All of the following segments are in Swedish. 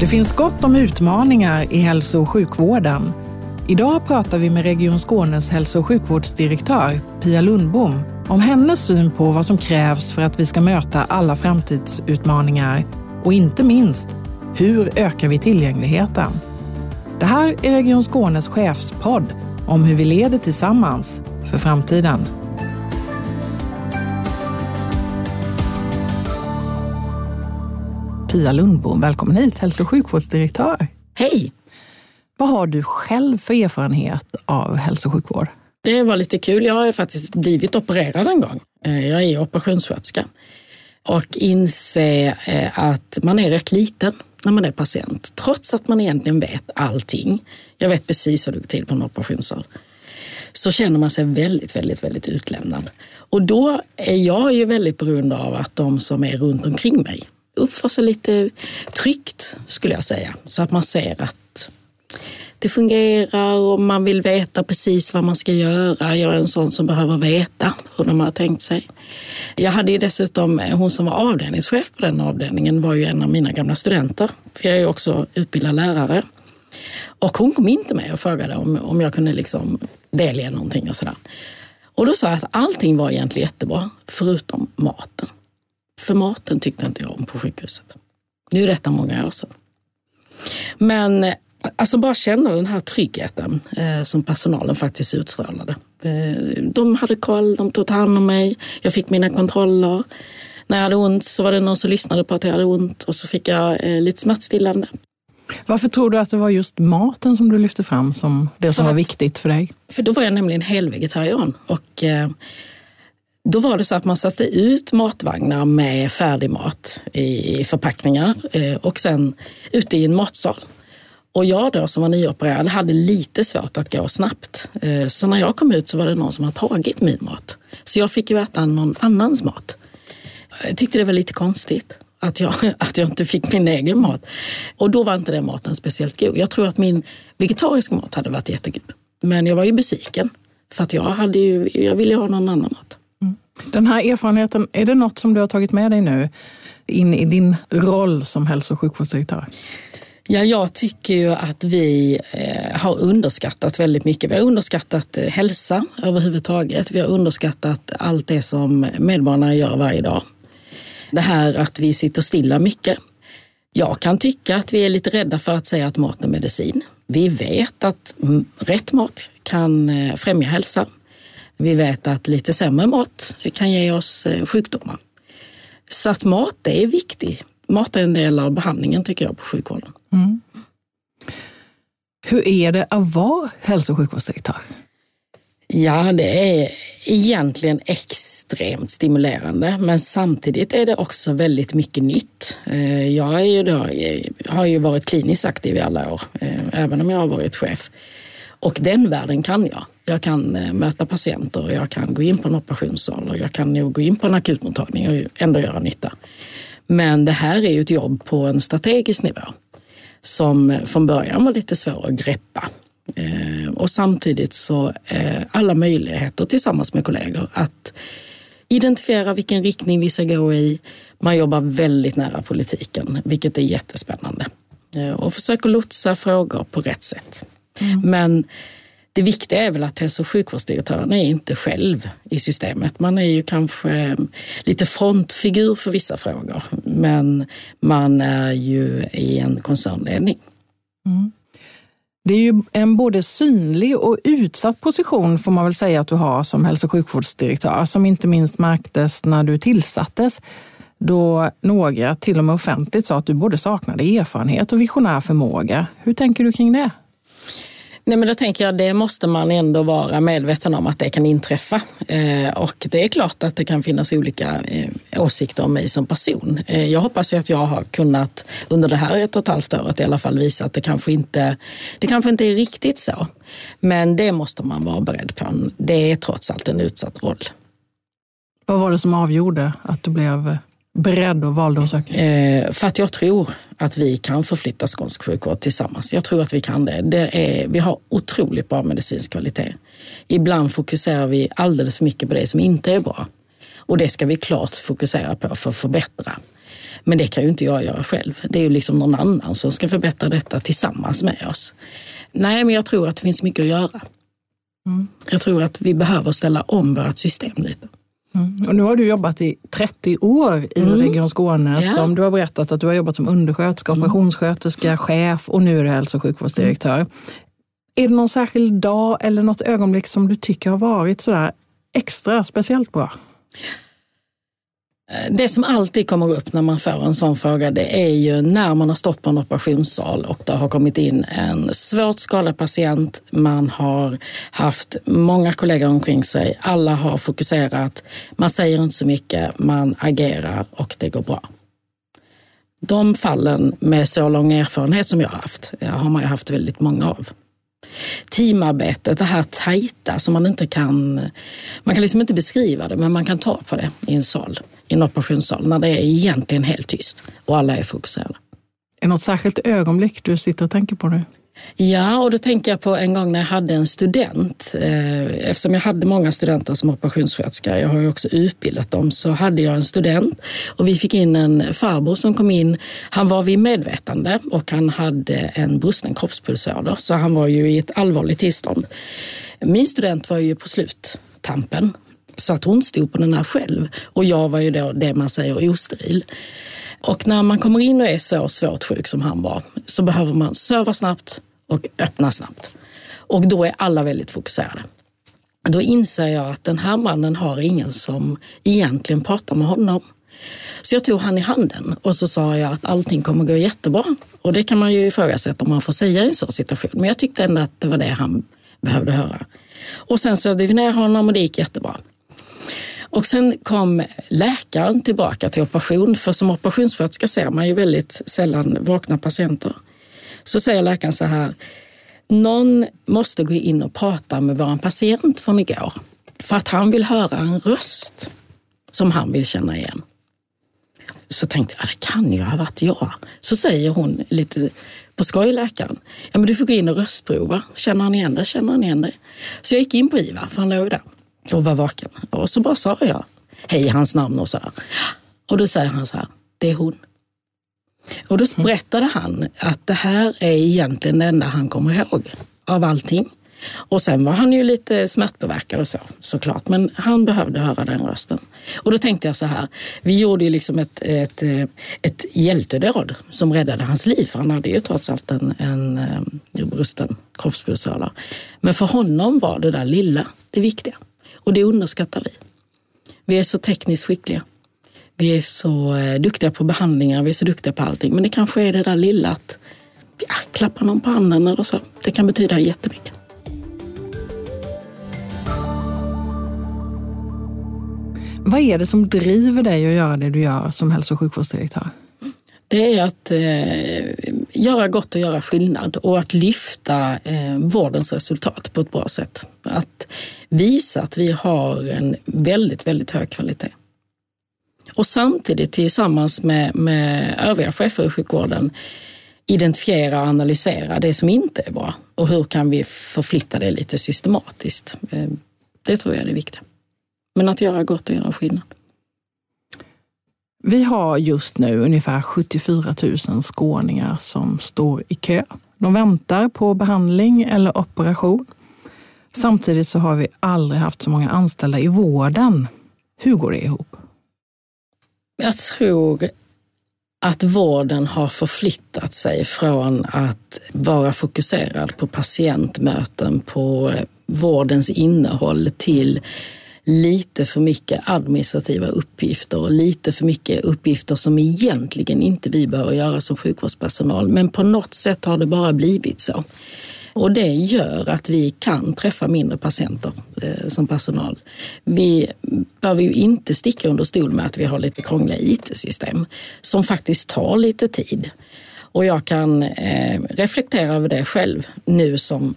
Det finns gott om utmaningar i hälso och sjukvården. Idag pratar vi med Region Skånes hälso och sjukvårdsdirektör Pia Lundbom om hennes syn på vad som krävs för att vi ska möta alla framtidsutmaningar och inte minst, hur ökar vi tillgängligheten? Det här är Region Skånes chefspodd om hur vi leder tillsammans för framtiden. Pia Lundbom, välkommen hit, hälso och sjukvårdsdirektör. Hej! Vad har du själv för erfarenhet av hälso och sjukvård? Det var lite kul. Jag har faktiskt blivit opererad en gång. Eh, jag är operationssköterska och inse eh, att man är rätt liten när man är patient. Trots att man egentligen vet allting. Jag vet precis hur det går till på en operationssal. Så känner man sig väldigt, väldigt, väldigt utlämnad. Och då är jag ju väldigt beroende av att de som är runt omkring mig uppför sig lite tryggt, skulle jag säga. Så att man ser att det fungerar och man vill veta precis vad man ska göra. Jag är en sån som behöver veta hur de har tänkt sig. Jag hade ju dessutom, hon som var avdelningschef på den avdelningen var ju en av mina gamla studenter. För jag är ju också utbildad lärare. Och hon kom in till mig och frågade om, om jag kunde liksom delge någonting och sådär. Och då sa jag att allting var egentligen jättebra, förutom maten. För maten tyckte inte jag om på sjukhuset. Nu är detta många år sedan. Men alltså bara känna den här tryggheten eh, som personalen faktiskt utstrålade. Eh, de hade koll, de tog hand om mig, jag fick mina kontroller. När jag hade ont så var det någon som lyssnade på att jag hade ont och så fick jag eh, lite smärtstillande. Varför tror du att det var just maten som du lyfte fram som det som var viktigt för dig? För då var jag nämligen helvegetarian och eh, då var det så att man satte ut matvagnar med färdig mat i förpackningar eh, och sen ute i en matsal. Och jag då som var nyopererad hade lite svårt att gå snabbt. Eh, så när jag kom ut så var det någon som hade tagit min mat. Så jag fick ju äta någon annans mat. Jag tyckte det var lite konstigt att jag, att jag inte fick min egen mat. Och då var inte den maten speciellt god. Jag tror att min vegetariska mat hade varit jättegod. Men jag var ju besviken för att jag, hade ju, jag ville ha någon annan mat. Den här erfarenheten, är det något som du har tagit med dig nu in i din roll som hälso och sjukvårdsdirektör? Ja, jag tycker ju att vi eh, har underskattat väldigt mycket. Vi har underskattat eh, hälsa överhuvudtaget. Vi har underskattat allt det som medborgarna gör varje dag. Det här att vi sitter stilla mycket. Jag kan tycka att vi är lite rädda för att säga att mat är medicin. Vi vet att mm, rätt mat kan eh, främja hälsa. Vi vet att lite sämre mat kan ge oss sjukdomar. Så att mat är viktig. Mat är en del av behandlingen tycker jag på sjukvården. Mm. Hur är det att vara hälso och sjukvårdsdirektör? Ja, det är egentligen extremt stimulerande, men samtidigt är det också väldigt mycket nytt. Eh, jag, ju då, jag har ju varit kliniskt aktiv i alla år, eh, även om jag har varit chef. Och den världen kan jag. Jag kan eh, möta patienter, jag kan gå in på en operationssal och jag kan nog gå in på en akutmottagning och ändå göra nytta. Men det här är ju ett jobb på en strategisk nivå som eh, från början var lite svår att greppa. Eh, och samtidigt så är alla möjligheter tillsammans med kollegor att identifiera vilken riktning vi ska gå i. Man jobbar väldigt nära politiken, vilket är jättespännande. Och försöker lotsa frågor på rätt sätt. Mm. Men det viktiga är väl att hälso och sjukvårdsdirektören är inte själv i systemet. Man är ju kanske lite frontfigur för vissa frågor, men man är ju i en koncernledning. Mm. Det är ju en både synlig och utsatt position får man väl säga att du har som hälso och sjukvårdsdirektör, som inte minst märktes när du tillsattes då några till och med offentligt sa att du både saknade erfarenhet och visionär förmåga. Hur tänker du kring det? Nej, men då tänker jag det måste man ändå vara medveten om att det kan inträffa. Eh, och det är klart att det kan finnas olika eh, åsikter om mig som person. Eh, jag hoppas ju att jag har kunnat under det här ett och ett halvt året i alla fall visa att det kanske inte, det kanske inte är riktigt så. Men det måste man vara beredd på. Det är trots allt en utsatt roll. Vad var det som avgjorde att du blev beredd och valde att söka? Eh, för att jag tror att vi kan förflytta skånsk sjukvård tillsammans. Jag tror att vi kan det. det är, vi har otroligt bra medicinsk kvalitet. Ibland fokuserar vi alldeles för mycket på det som inte är bra. Och det ska vi klart fokusera på för att förbättra. Men det kan ju inte jag göra själv. Det är ju liksom någon annan som ska förbättra detta tillsammans med oss. Nej, men jag tror att det finns mycket att göra. Mm. Jag tror att vi behöver ställa om vårt system lite. Mm. Och nu har du jobbat i 30 år i mm. Region Skåne. Ja. Som du har berättat att du har jobbat som undersköterska, mm. operationssköterska, chef och nu är du hälso och sjukvårdsdirektör. Är det någon särskild dag eller något ögonblick som du tycker har varit sådär extra speciellt bra? Eh, det som alltid kommer upp när man får en sån fråga det är ju när man har stått på en operationssal och det har kommit in en svårt skadad patient. Man har haft många kollegor omkring sig. Alla har fokuserat. Man säger inte så mycket, man agerar och det går bra. De fallen med så lång erfarenhet som jag har haft eh, har man ju haft väldigt många av teamarbetet, det här tajta som man inte kan... Man kan liksom inte beskriva det, men man kan ta på det i en sal, i en operationssal, när det är egentligen helt tyst och alla är fokuserade. Är det något särskilt ögonblick du sitter och tänker på nu? Ja, och då tänker jag på en gång när jag hade en student. Eh, eftersom jag hade många studenter som operationssköterska, jag har ju också utbildat dem, så hade jag en student och vi fick in en farbror som kom in. Han var vid medvetande och han hade en brusten kroppspulsåder, så han var ju i ett allvarligt tillstånd. Min student var ju på sluttampen, så att hon stod på den här själv och jag var ju då det man säger osteril. Och när man kommer in och är så svårt sjuk som han var så behöver man söva snabbt och öppna snabbt. Och då är alla väldigt fokuserade. Då inser jag att den här mannen har ingen som egentligen pratar med honom. Så jag tog han i handen och så sa jag att allting kommer gå jättebra. Och det kan man ju ifrågasätta om man får säga i en sån situation. Men jag tyckte ändå att det var det han behövde höra. Och sen sövde vi ner honom och det gick jättebra. Och sen kom läkaren tillbaka till operation, för som operationssköterska ser man ju väldigt sällan vakna patienter. Så säger läkaren så här, någon måste gå in och prata med vår patient från igår, för att han vill höra en röst som han vill känna igen. Så tänkte jag, det kan ju ha varit jag. Så säger hon lite på skoj, läkaren, ja men du får gå in och röstprova. Känner han igen dig? Känner han igen dig? Så jag gick in på IVA, för han låg där och var vaken. Och så bara sa jag hej hans namn och så där. Och då säger han så här, det är hon. Och då berättade han att det här är egentligen det enda han kommer ihåg av allting. Och sen var han ju lite smärtpåverkad och så såklart, men han behövde höra den rösten. Och då tänkte jag så här, vi gjorde ju liksom ett, ett, eh, ett hjältedåd som räddade hans liv, för han hade ju trots allt en, en, eh, en brusten kroppspulsåder. Men för honom var det där lilla det viktiga. Och det underskattar vi. Vi är så tekniskt skickliga. Vi är så eh, duktiga på behandlingar, vi är så duktiga på allting. Men det kanske är det där lilla att ja, klappa någon på handen eller så. Det kan betyda jättemycket. Vad är det som driver dig att göra det du gör som hälso och sjukvårdsdirektör? Det är att eh, göra gott och göra skillnad och att lyfta eh, vårdens resultat på ett bra sätt. Att visa att vi har en väldigt, väldigt hög kvalitet. Och samtidigt tillsammans med, med övriga chefer i sjukvården identifiera och analysera det som inte är bra och hur kan vi förflytta det lite systematiskt. Eh, det tror jag är det viktiga. Men att göra gott och göra skillnad. Vi har just nu ungefär 74 000 skåningar som står i kö. De väntar på behandling eller operation. Samtidigt så har vi aldrig haft så många anställda i vården. Hur går det ihop? Jag tror att vården har förflyttat sig från att vara fokuserad på patientmöten, på vårdens innehåll till lite för mycket administrativa uppgifter och lite för mycket uppgifter som egentligen inte vi behöver göra som sjukvårdspersonal. Men på något sätt har det bara blivit så. Och det gör att vi kan träffa mindre patienter eh, som personal. Vi behöver ju inte sticka under stol med att vi har lite krångliga IT-system som faktiskt tar lite tid. Och jag kan eh, reflektera över det själv nu som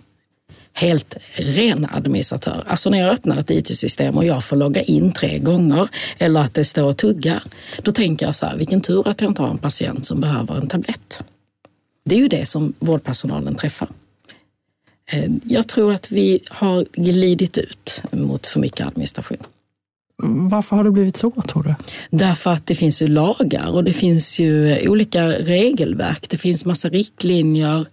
helt ren administratör. Alltså när jag öppnar ett IT-system och jag får logga in tre gånger eller att det står och tuggar, då tänker jag så här, vilken tur att jag inte har en patient som behöver en tablett. Det är ju det som vårdpersonalen träffar. Eh, jag tror att vi har glidit ut mot för mycket administration. Varför har det blivit så tror du? Därför att det finns ju lagar och det finns ju olika regelverk. Det finns massa riktlinjer.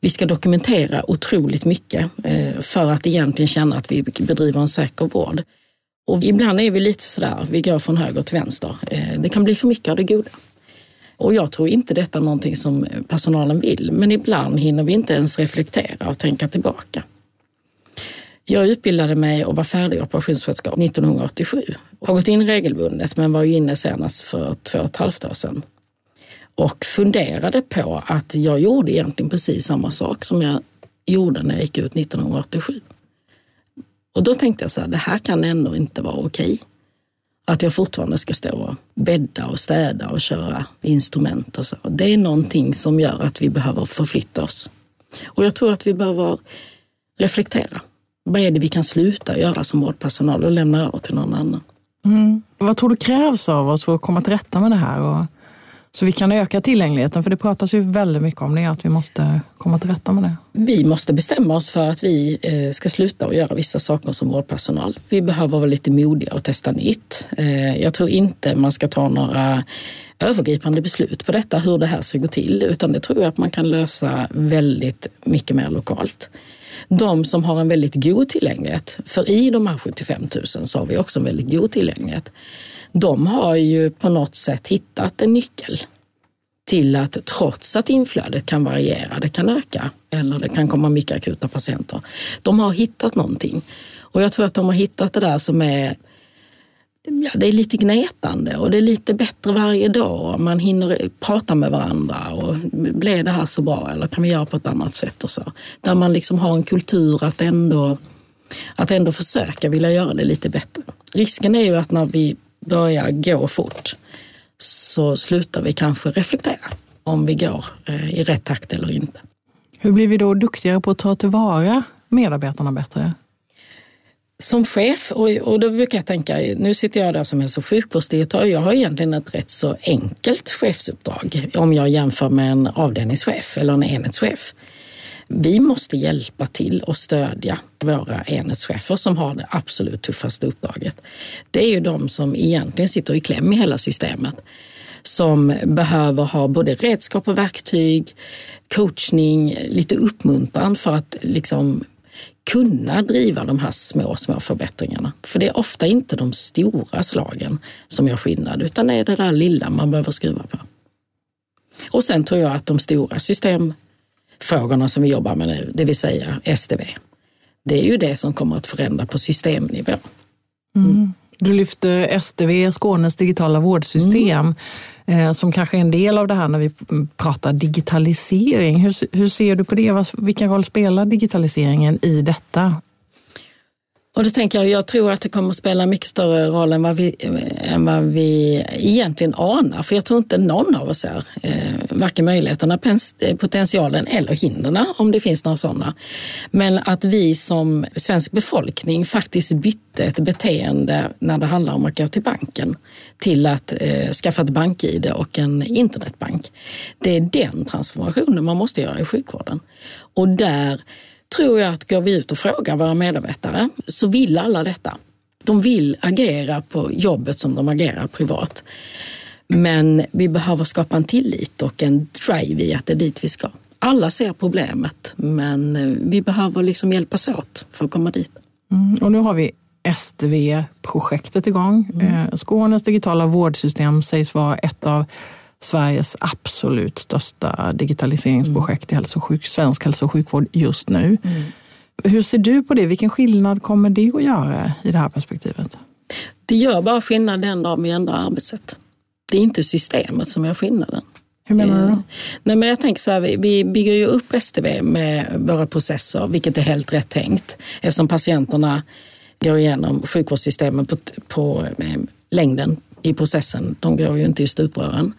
Vi ska dokumentera otroligt mycket eh, för att egentligen känna att vi bedriver en säker vård. Och ibland är vi lite sådär, vi går från höger till vänster. Eh, det kan bli för mycket av det goda. Och jag tror inte detta är någonting som personalen vill, men ibland hinner vi inte ens reflektera och tänka tillbaka. Jag utbildade mig och var färdig operationssköterska 1987. Har gått in regelbundet men var inne senast för två och ett halvt år sedan. Och funderade på att jag gjorde egentligen precis samma sak som jag gjorde när jag gick ut 1987. Och då tänkte jag så här, det här kan ändå inte vara okej. Att jag fortfarande ska stå och bädda och städa och köra instrument och så. Det är någonting som gör att vi behöver förflytta oss. Och jag tror att vi behöver reflektera. Vad är det vi kan sluta göra som vårdpersonal och lämna över till någon annan? Mm. Vad tror du krävs av oss för att komma till rätta med det här? Och så vi kan öka tillgängligheten, för det pratas ju väldigt mycket om det, att vi måste komma till rätta med det. Vi måste bestämma oss för att vi eh, ska sluta att göra vissa saker som vårdpersonal. Vi behöver vara lite modiga och testa nytt. Eh, jag tror inte man ska ta några övergripande beslut på detta, hur det här ska gå till, utan det tror jag att man kan lösa väldigt mycket mer lokalt. De som har en väldigt god tillgänglighet, för i de här 75 000 så har vi också en väldigt god tillgänglighet de har ju på något sätt hittat en nyckel till att trots att inflödet kan variera, det kan öka eller det kan komma mycket akuta patienter. De har hittat någonting och jag tror att de har hittat det där som är Ja, det är lite gnetande och det är lite bättre varje dag. Man hinner prata med varandra och blev det här så bra eller kan vi göra på ett annat sätt och så. Där man liksom har en kultur att ändå, att ändå försöka vilja göra det lite bättre. Risken är ju att när vi börjar gå fort så slutar vi kanske reflektera om vi går eh, i rätt takt eller inte. Hur blir vi då duktigare på att ta tillvara medarbetarna bättre? Som chef, och, och då brukar jag tänka, nu sitter jag där som hälso och sjukvårdsdirektör, jag har egentligen ett rätt så enkelt chefsuppdrag om jag jämför med en avdelningschef eller en enhetschef. Vi måste hjälpa till och stödja våra enhetschefer som har det absolut tuffaste uppdraget. Det är ju de som egentligen sitter i kläm i hela systemet. Som behöver ha både redskap och verktyg, coachning, lite uppmuntran för att liksom kunna driva de här små, små förbättringarna. För det är ofta inte de stora slagen som gör skillnad, utan det är det där lilla man behöver skruva på. Och sen tror jag att de stora system frågorna som vi jobbar med nu, det vill säga SDV. Det är ju det som kommer att förändra på systemnivå. Mm. Du lyfter SDV, Skånes digitala vårdsystem, mm. eh, som kanske är en del av det här när vi pratar digitalisering. Hur, hur ser du på det? Vilken roll spelar digitaliseringen i detta? Och då tänker jag, jag tror att det kommer att spela mycket större roll än vad vi, eh, än vad vi egentligen anar. För jag tror inte någon av oss är, eh, varken möjligheterna, eh, potentialen eller hindren om det finns några sådana. Men att vi som svensk befolkning faktiskt bytte ett beteende när det handlar om att gå till banken till att eh, skaffa ett bank-id och en internetbank. Det är den transformationen man måste göra i sjukvården. Och där tror jag att går vi ut och frågar våra medarbetare så vill alla detta. De vill agera på jobbet som de agerar privat. Men vi behöver skapa en tillit och en drive i att det är dit vi ska. Alla ser problemet, men eh, vi behöver liksom hjälpas åt för att komma dit. Mm, och nu har vi SDV-projektet igång. Mm. Eh, Skånes digitala vårdsystem sägs vara ett av Sveriges absolut största digitaliseringsprojekt i hälso sjuk, svensk hälso och sjukvård just nu. Mm. Hur ser du på det? Vilken skillnad kommer det att göra i det här perspektivet? Det gör bara skillnad den dag vi ändrar arbetssätt. Det är inte systemet som gör skillnaden. Hur menar du då? Eh, nej, men jag tänker så här, vi bygger ju upp STV med våra processer, vilket är helt rätt tänkt eftersom patienterna går igenom sjukvårdssystemet på, på längden i processen. De går ju inte i stuprören.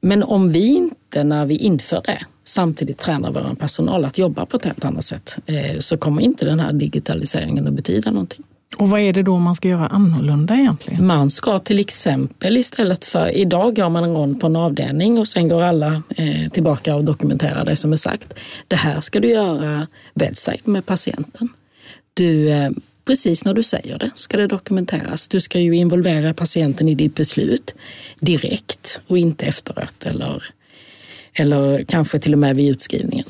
Men om vi inte, när vi inför det, samtidigt tränar vår personal att jobba på ett helt annat sätt eh, så kommer inte den här digitaliseringen att betyda någonting. Och vad är det då man ska göra annorlunda egentligen? Man ska till exempel istället för, idag går man en rond på en avdelning och sen går alla eh, tillbaka och dokumenterar det som är sagt. Det här ska du göra bedside med patienten. Du eh, precis när du säger det ska det dokumenteras. Du ska ju involvera patienten i ditt beslut direkt och inte efteråt eller, eller kanske till och med vid utskrivningen.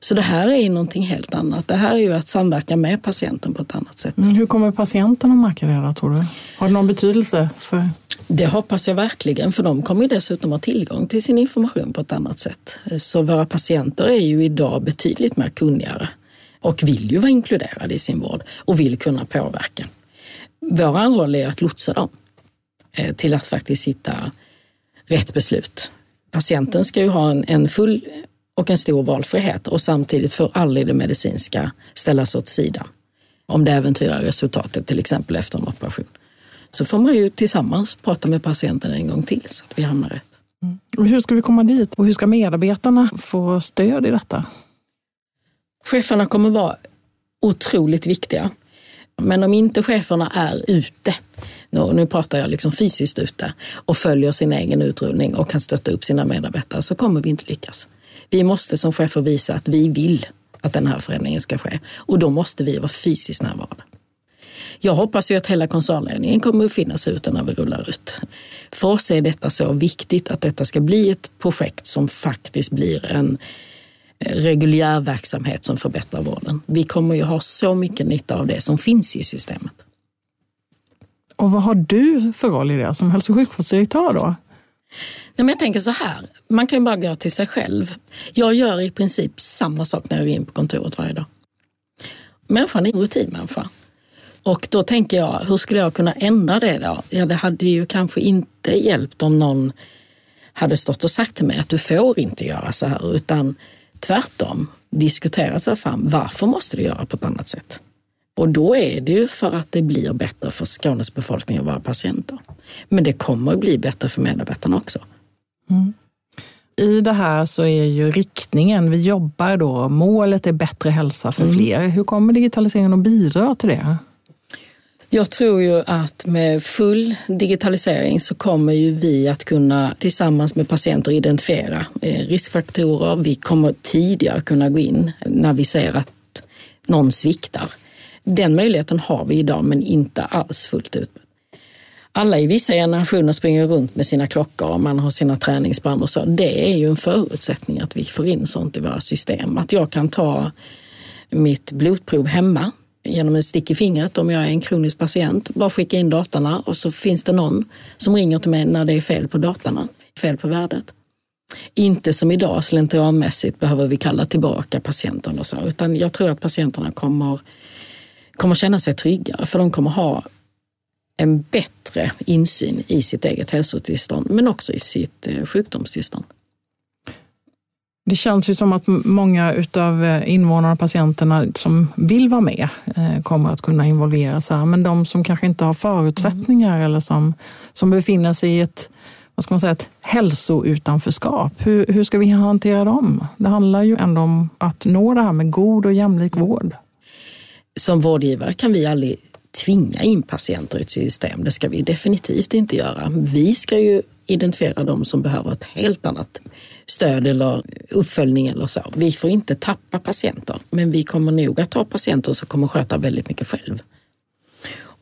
Så det här är någonting helt annat. Det här är ju att samverka med patienten på ett annat sätt. Mm, hur kommer patienten att märka det då, tror du? Har det någon betydelse? för... Det hoppas jag verkligen, för de kommer ju dessutom ha tillgång till sin information på ett annat sätt. Så våra patienter är ju idag betydligt mer kunnigare och vill ju vara inkluderade i sin vård och vill kunna påverka. Vår roll är att lotsa dem eh, till att faktiskt hitta rätt beslut. Patienten ska ju ha en, en full och en stor valfrihet och samtidigt får aldrig det medicinska ställas åt sidan. Om det äventyrar resultatet, till exempel efter en operation. Så får man ju tillsammans prata med patienten en gång till så att vi hamnar rätt. Mm. Hur ska vi komma dit och hur ska medarbetarna få stöd i detta? Cheferna kommer vara otroligt viktiga. Men om inte cheferna är ute, nu pratar jag liksom fysiskt ute, och följer sin egen utrullning och kan stötta upp sina medarbetare så kommer vi inte lyckas. Vi måste som chefer visa att vi vill att den här förändringen ska ske och då måste vi vara fysiskt närvarande. Jag hoppas ju att hela koncernledningen kommer att finnas ute när vi rullar ut. För oss är detta så viktigt att detta ska bli ett projekt som faktiskt blir en reguljär verksamhet som förbättrar vården. Vi kommer ju ha så mycket nytta av det som finns i systemet. Och vad har du för roll i det som hälso och sjukvårdsdirektör då? Nej, men jag tänker så här, man kan ju bara gå till sig själv. Jag gör i princip samma sak när jag går in på kontoret varje dag. Människan är en rutinmänniska. Och då tänker jag, hur skulle jag kunna ändra det då? Ja, det hade ju kanske inte hjälpt om någon hade stått och sagt till mig att du får inte göra så här, utan tvärtom diskutera sig fram. Varför måste du göra på ett annat sätt? Och då är det ju för att det blir bättre för Skånes befolkning och våra patienter. Men det kommer att bli bättre för medarbetarna också. Mm. I det här så är ju riktningen, vi jobbar då, målet är bättre hälsa för mm. fler. Hur kommer digitaliseringen att bidra till det? Jag tror ju att med full digitalisering så kommer ju vi att kunna tillsammans med patienter identifiera eh, riskfaktorer. Vi kommer tidigare kunna gå in när vi ser att någon sviktar. Den möjligheten har vi idag men inte alls fullt ut. Alla i vissa generationer springer runt med sina klockor och man har sina träningsband och så. Det är ju en förutsättning att vi får in sånt i våra system. Att jag kan ta mitt blodprov hemma genom en stick i fingret om jag är en kronisk patient. Bara skicka in datorna och så finns det någon som ringer till mig när det är fel på datorna, fel på värdet. Inte som idag slentrianmässigt behöver vi kalla tillbaka patienten och så, utan jag tror att patienterna kommer, kommer känna sig tryggare för de kommer ha en bättre insyn i sitt eget hälsotillstånd men också i sitt eh, sjukdomstillstånd. Det känns ju som att många av eh, invånarna och patienterna som vill vara med eh, kommer att kunna involveras här. Men de som kanske inte har förutsättningar mm. eller som, som befinner sig i ett, vad ska man säga, ett hälsoutanförskap. Hur, hur ska vi hantera dem? Det handlar ju ändå om att nå det här med god och jämlik vård. Som vårdgivare kan vi aldrig tvinga in patienter i ett system. Det ska vi definitivt inte göra. Vi ska ju identifiera de som behöver ett helt annat stöd eller uppföljning eller så. Vi får inte tappa patienter, men vi kommer nog att ha patienter som kommer sköta väldigt mycket själv.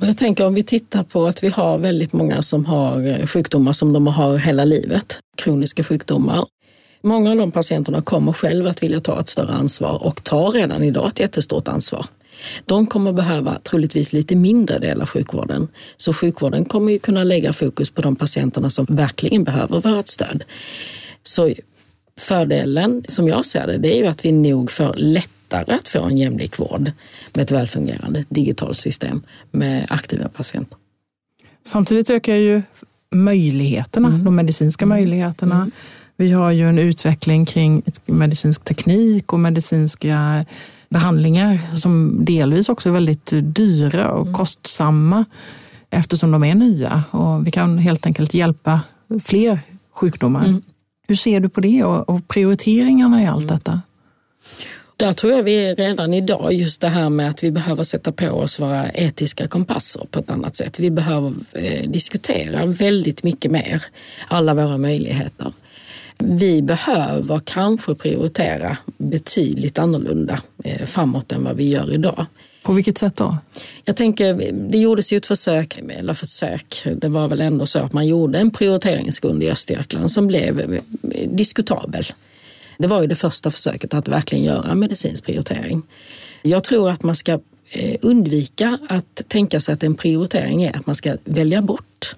Och jag tänker om vi tittar på att vi har väldigt många som har eh, sjukdomar som de har hela livet, kroniska sjukdomar. Många av de patienterna kommer själv att vilja ta ett större ansvar och tar redan idag ett jättestort ansvar. De kommer behöva troligtvis lite mindre del av sjukvården. Så sjukvården kommer ju kunna lägga fokus på de patienterna som verkligen behöver vårt stöd. Så fördelen, som jag ser det, det är ju att vi nog får lättare att få en jämlik vård med ett välfungerande digitalt system med aktiva patienter. Samtidigt ökar ju möjligheterna, mm. de medicinska mm. möjligheterna. Mm. Vi har ju en utveckling kring medicinsk teknik och medicinska behandlingar som delvis också är väldigt dyra och mm. kostsamma eftersom de är nya och vi kan helt enkelt hjälpa fler sjukdomar. Mm. Hur ser du på det och, och prioriteringarna i allt mm. detta? Där tror jag vi är redan idag, just det här med att vi behöver sätta på oss våra etiska kompasser på ett annat sätt. Vi behöver eh, diskutera väldigt mycket mer alla våra möjligheter. Vi behöver kanske prioritera betydligt annorlunda eh, framåt än vad vi gör idag. På vilket sätt då? Jag tänker, det gjordes ju ett försök, eller försök, det var väl ändå så att man gjorde en prioriteringsgrund i Östergötland som blev eh, diskutabel. Det var ju det första försöket att verkligen göra medicinsk prioritering. Jag tror att man ska eh, undvika att tänka sig att en prioritering är att man ska välja bort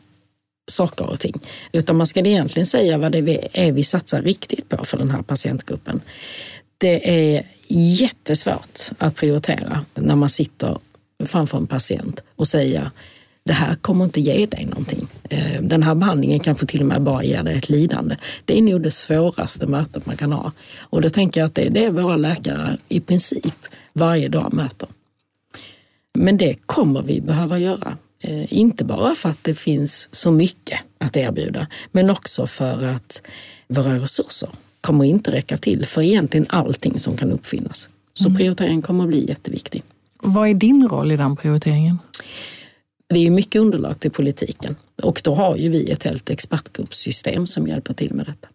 saker och ting. Utan man ska egentligen säga vad det är vi satsar riktigt på för den här patientgruppen. Det är jättesvårt att prioritera när man sitter framför en patient och säga det här kommer inte ge dig någonting. Eh, den här behandlingen kanske till och med bara ger dig ett lidande. Det är nog det svåraste mötet man kan ha. Och då tänker jag att det är det våra läkare i princip varje dag möter. Men det kommer vi behöva göra. Eh, inte bara för att det finns så mycket att erbjuda, men också för att våra resurser kommer inte räcka till för egentligen allting som kan uppfinnas. Så mm. prioriteringen kommer att bli jätteviktig. Vad är din roll i den prioriteringen? Det är mycket underlag till politiken och då har ju vi ett helt expertgruppssystem som hjälper till med detta.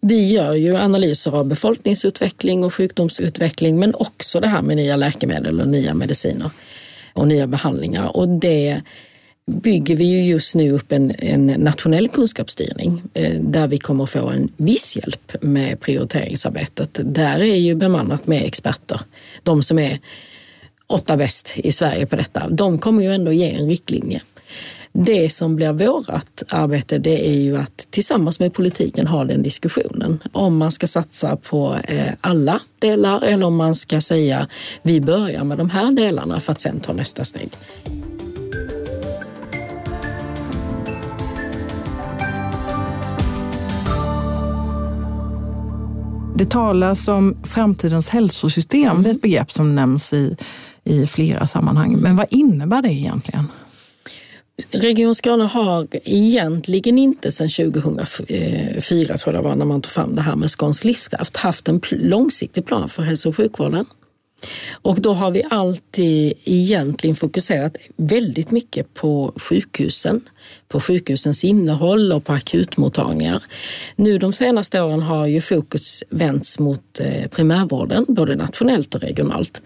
Vi gör ju analyser av befolkningsutveckling och sjukdomsutveckling men också det här med nya läkemedel och nya mediciner och nya behandlingar. Och det bygger vi ju just nu upp en, en nationell kunskapsstyrning eh, där vi kommer få en viss hjälp med prioriteringsarbetet. Där är ju bemannat med experter. De som är åtta bäst i Sverige på detta. De kommer ju ändå ge en riktlinje. Det som blir vårt arbete det är ju att tillsammans med politiken ha den diskussionen. Om man ska satsa på eh, alla delar eller om man ska säga vi börjar med de här delarna för att sen ta nästa steg. Det talas om framtidens hälsosystem. Det är ett begrepp som nämns i, i flera sammanhang. Men vad innebär det egentligen? Region Skåne har egentligen inte sedan 2004, tror jag det var, när man tog fram det här med Skåns livskraft, haft en långsiktig plan för hälso och sjukvården. Och då har vi alltid egentligen fokuserat väldigt mycket på sjukhusen, på sjukhusens innehåll och på akutmottagningar. Nu de senaste åren har ju fokus vänts mot eh, primärvården, både nationellt och regionalt.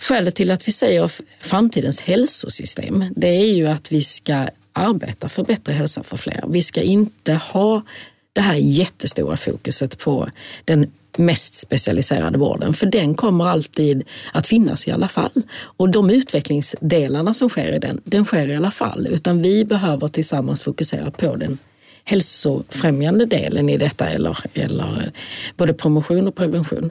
Skälet till att vi säger framtidens hälsosystem, det är ju att vi ska arbeta för bättre hälsa för fler. Vi ska inte ha det här jättestora fokuset på den mest specialiserade vården, för den kommer alltid att finnas i alla fall. Och de utvecklingsdelarna som sker i den, den sker i alla fall, utan vi behöver tillsammans fokusera på den hälsofrämjande delen i detta, eller, eller både promotion och prevention.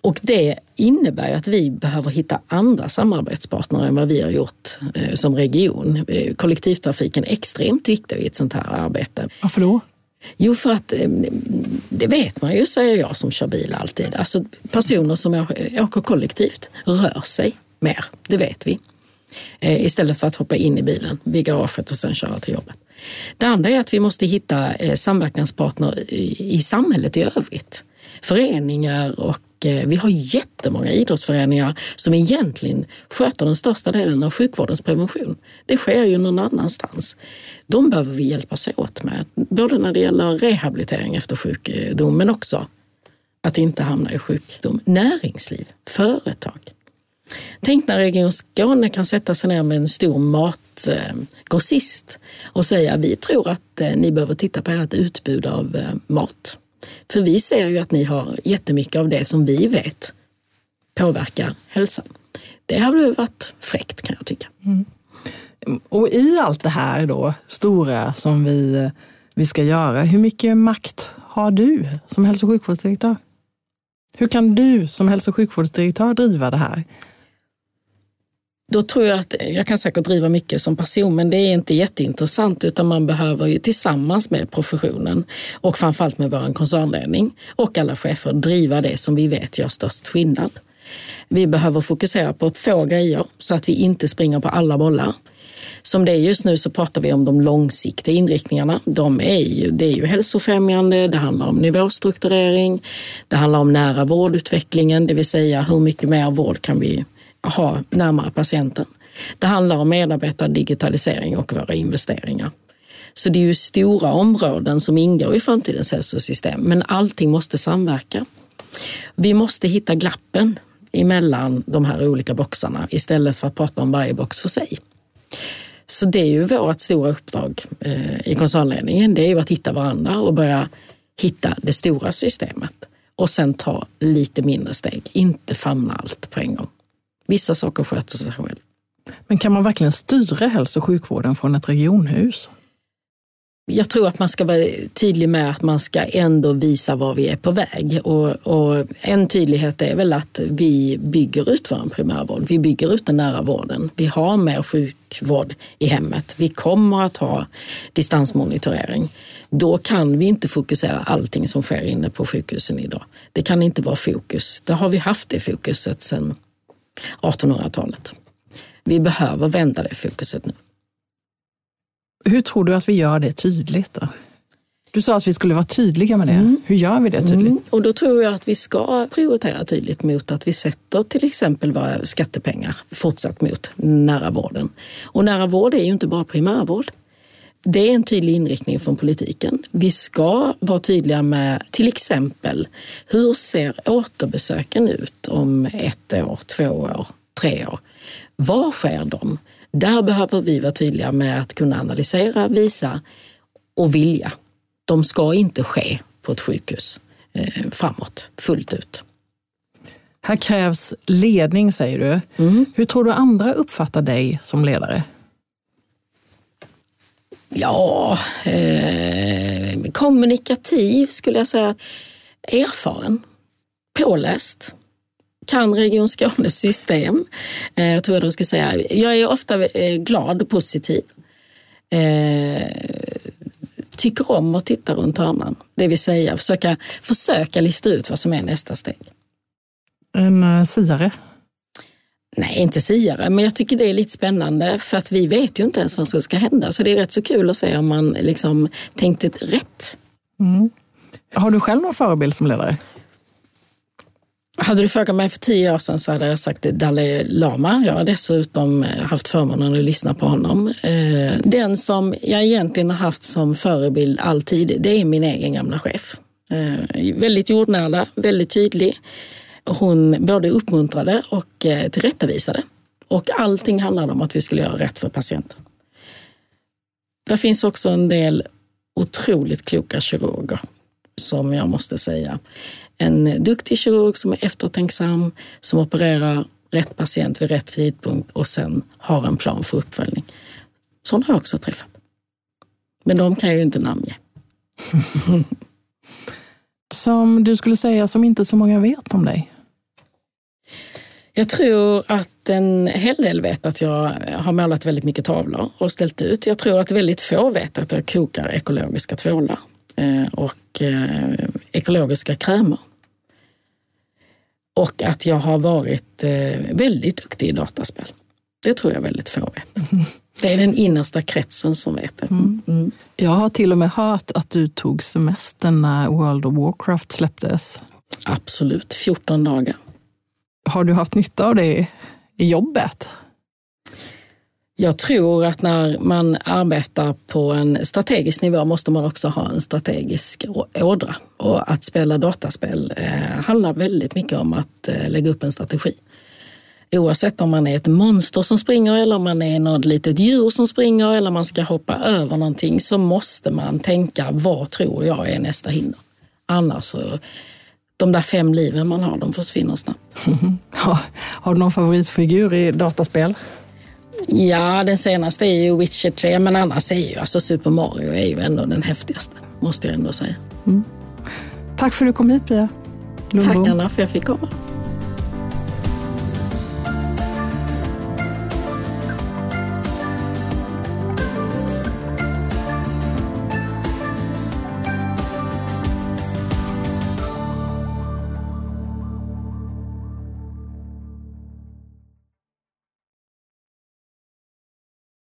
Och det innebär att vi behöver hitta andra samarbetspartner än vad vi har gjort eh, som region. Eh, kollektivtrafiken är extremt viktig i ett sånt här arbete. Varför då? Jo, för att eh, det vet man ju, säger jag som kör bil alltid. Alltså personer som åker kollektivt rör sig mer, det vet vi. Eh, istället för att hoppa in i bilen vid garaget och sen köra till jobbet. Det andra är att vi måste hitta eh, samverkanspartner i samhället i övrigt. Föreningar och och eh, vi har jättemånga idrottsföreningar som egentligen sköter den största delen av sjukvårdens prevention. Det sker ju någon annanstans. De behöver vi hjälpas åt med, både när det gäller rehabilitering efter sjukdom men också att inte hamna i sjukdom. Näringsliv, företag. Tänk när Region Skåne kan sätta sig ner med en stor matgrossist och säga vi tror att eh, ni behöver titta på ert utbud av eh, mat. För vi ser ju att ni har jättemycket av det som vi vet påverkar hälsan. Det hade varit fräckt kan jag tycka. Mm. Och i allt det här då, stora som vi, vi ska göra, hur mycket makt har du som hälso och sjukvårdsdirektör? Hur kan du som hälso och sjukvårdsdirektör driva det här? Då tror jag att jag kan säkert driva mycket som person, men det är inte jätteintressant utan man behöver ju tillsammans med professionen och framförallt med vår koncernledning och alla chefer driva det som vi vet gör störst skillnad. Vi behöver fokusera på få grejer så att vi inte springer på alla bollar. Som det är just nu så pratar vi om de långsiktiga inriktningarna. De är ju, det är ju hälsofrämjande, det handlar om nivåstrukturering, det handlar om nära vårdutvecklingen, det vill säga hur mycket mer vård kan vi ha närmare patienten. Det handlar om medarbetardigitalisering och våra investeringar. Så det är ju stora områden som ingår i framtidens hälsosystem, men allting måste samverka. Vi måste hitta glappen emellan de här olika boxarna istället för att prata om varje box för sig. Så det är ju vårt stora uppdrag eh, i koncernledningen. Det är ju att hitta varandra och börja hitta det stora systemet och sen ta lite mindre steg. Inte famna allt på en gång. Vissa saker sköter sig själv. Men kan man verkligen styra hälso och sjukvården från ett regionhus? Jag tror att man ska vara tydlig med att man ska ändå visa var vi är på väg. Och, och en tydlighet är väl att vi bygger ut vår primärvård. Vi bygger ut den nära vården. Vi har mer sjukvård i hemmet. Vi kommer att ha distansmonitorering. Då kan vi inte fokusera allting som sker inne på sjukhusen idag. Det kan inte vara fokus. Det har vi haft det fokuset sedan 1800-talet. Vi behöver vända det fokuset nu. Hur tror du att vi gör det tydligt? Då? Du sa att vi skulle vara tydliga med det. Mm. Hur gör vi det tydligt? Mm. Och då tror jag att vi ska prioritera tydligt mot att vi sätter till exempel våra skattepengar fortsatt mot nära vården. Och nära vård är ju inte bara primärvård. Det är en tydlig inriktning från politiken. Vi ska vara tydliga med till exempel hur ser återbesöken ut om ett år, två år, tre år? Var sker de? Där behöver vi vara tydliga med att kunna analysera, visa och vilja. De ska inte ske på ett sjukhus eh, framåt, fullt ut. Här krävs ledning säger du. Mm. Hur tror du andra uppfattar dig som ledare? Ja, eh, kommunikativ skulle jag säga. Erfaren, påläst, kan Region Skånes system. Eh, jag tror jag de ska säga. Jag är ofta eh, glad och positiv. Eh, tycker om att titta runt hörnan. Det vill säga försöka, försöka lista ut vad som är nästa steg. En eh, siare? Nej, inte siare, men jag tycker det är lite spännande för att vi vet ju inte ens vad som ska hända. Så det är rätt så kul att se om man liksom tänkte rätt. Mm. Har du själv någon förebild som ledare? Hade du frågat mig för tio år sedan så hade jag sagt Dalai Lama. Jag har dessutom haft förmånen att lyssna på honom. Eh, den som jag egentligen har haft som förebild alltid, det är min egen gamla chef. Eh, väldigt jordnära, väldigt tydlig. Hon både uppmuntrade och eh, tillrättavisade. Och allting handlade om att vi skulle göra rätt för patienten. Det finns också en del otroligt kloka kirurger som jag måste säga en duktig kirurg som är eftertänksam, som opererar rätt patient vid rätt tidpunkt och sen har en plan för uppföljning. Sådana har jag också träffat. Men de kan jag ju inte namnge. som du skulle säga som inte så många vet om dig? Jag tror att en hel del vet att jag har målat väldigt mycket tavlor och ställt ut. Jag tror att väldigt få vet att jag kokar ekologiska tvålar eh, och eh, ekologiska krämer. Och att jag har varit eh, väldigt duktig i dataspel. Det tror jag väldigt få vet. Det är den innersta kretsen som vet det. Mm. Mm. Jag har till och med hört att du tog semester när World of Warcraft släpptes. Absolut, 14 dagar. Har du haft nytta av det i jobbet? Jag tror att när man arbetar på en strategisk nivå måste man också ha en strategisk ådra. Och att spela dataspel eh, handlar väldigt mycket om att eh, lägga upp en strategi. Oavsett om man är ett monster som springer eller om man är något litet djur som springer eller man ska hoppa över någonting så måste man tänka vad tror jag är nästa hinder. Annars så de där fem liven man har, de försvinner snabbt. har du någon favoritfigur i dataspel? Ja, den senaste är ju Witcher 3, men annars är ju alltså Super Mario är ju ändå den häftigaste, måste jag ändå säga. Mm. Tack för att du kom hit Pia. Lundbom. Tack Anna för att jag fick komma.